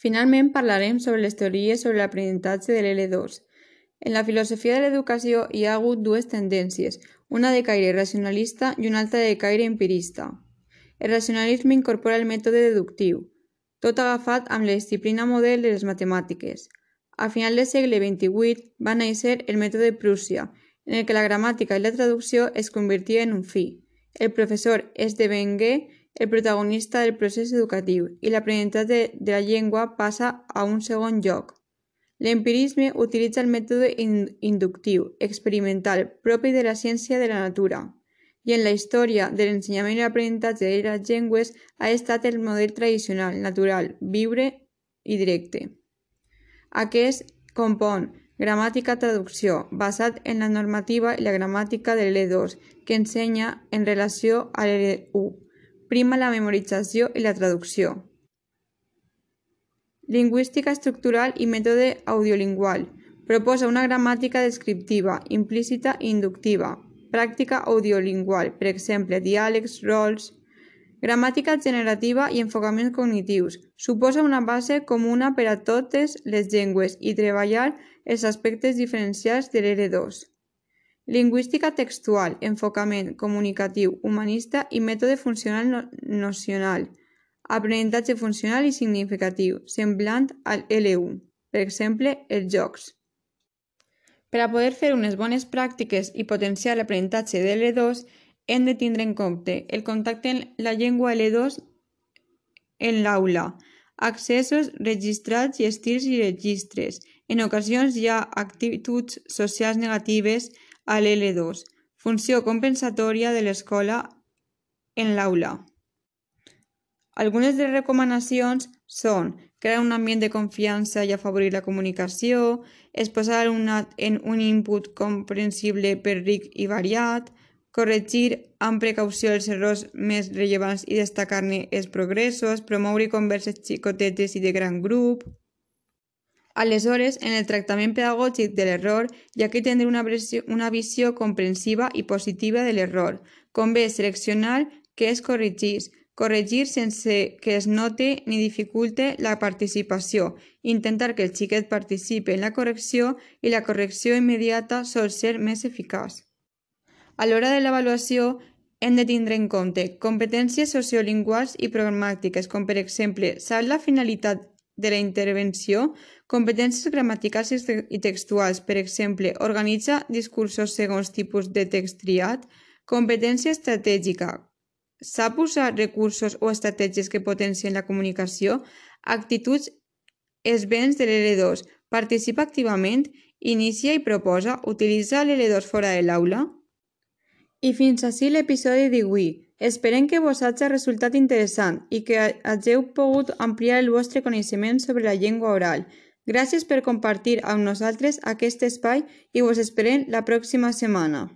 Finalment parlarem sobre les teories sobre l'aprenentatge de l'L2. En la filosofia de l'educació hi ha hagut dues tendències, una de caire racionalista i una altra de caire empirista. El racionalisme incorpora el mètode deductiu, tot agafat amb la disciplina model de les matemàtiques. A final del segle XXVIII va néixer el mètode Prússia, en el que la gramàtica i la traducció es convertia en un fi. El professor esdevengué el protagonista del procés educatiu i l'aprenentatge de la llengua passa a un segon lloc. L'empirisme utilitza el mètode inductiu, experimental, propi de la ciència de la natura, i en la història de l'ensenyament i l'aprenentatge de les llengües ha estat el model tradicional, natural, viure i directe. Aquest compon gramàtica-traducció, basat en la normativa i la gramàtica de l'E2, que ensenya en relació a l'E1 prima la memorització i la traducció. Lingüística estructural i mètode audiolingual. Proposa una gramàtica descriptiva, implícita i inductiva. Pràctica audiolingual, per exemple, diàlegs, rols. Gramàtica generativa i enfocaments cognitius. Suposa una base comuna per a totes les llengües i treballar els aspectes diferencials de l'R2. Lingüística textual, enfocament comunicatiu, humanista i mètode funcional no nocional. Aprenentatge funcional i significatiu, semblant al L1. Per exemple, els jocs. Per a poder fer unes bones pràctiques i potenciar l'aprenentatge de L2, hem de tindre en compte el contacte amb la llengua L2 en l'aula, accessos registrats i estils i registres. En ocasions hi ha actituds socials negatives a l'L2, funció compensatòria de l'escola en l'aula. Algunes de les recomanacions són crear un ambient de confiança i afavorir la comunicació, exposar l'alumnat en un input comprensible per ric i variat, corregir amb precaució els errors més rellevants i destacar-ne els progressos, promoure converses xicotetes i de gran grup, Aleshores, en el tractament pedagògic de l'error hi ha que tindre una, una visió comprensiva i positiva de l'error. Convé seleccionar què es corregís, corregir sense que es note ni dificulte la participació, intentar que el xiquet participe en la correcció i la correcció immediata sol ser més eficaç. A l'hora de l'avaluació, hem de tindre en compte competències sociolinguals i programàtiques, com per exemple, saber la finalitat de la intervenció, competències gramaticals i textuals, per exemple, organitza discursos segons tipus de text triat, competència estratègica, sap usar recursos o estratègies que potencien la comunicació, actituds esvents de l'L2, participa activament, inicia i proposa, utilitza l'L2 fora de l'aula? I fins ací l'episodi d'avui. Esperem que vos hagi resultat interessant i que hagueu pogut ampliar el vostre coneixement sobre la llengua oral. Gràcies per compartir amb nosaltres aquest espai i vos esperem la pròxima setmana.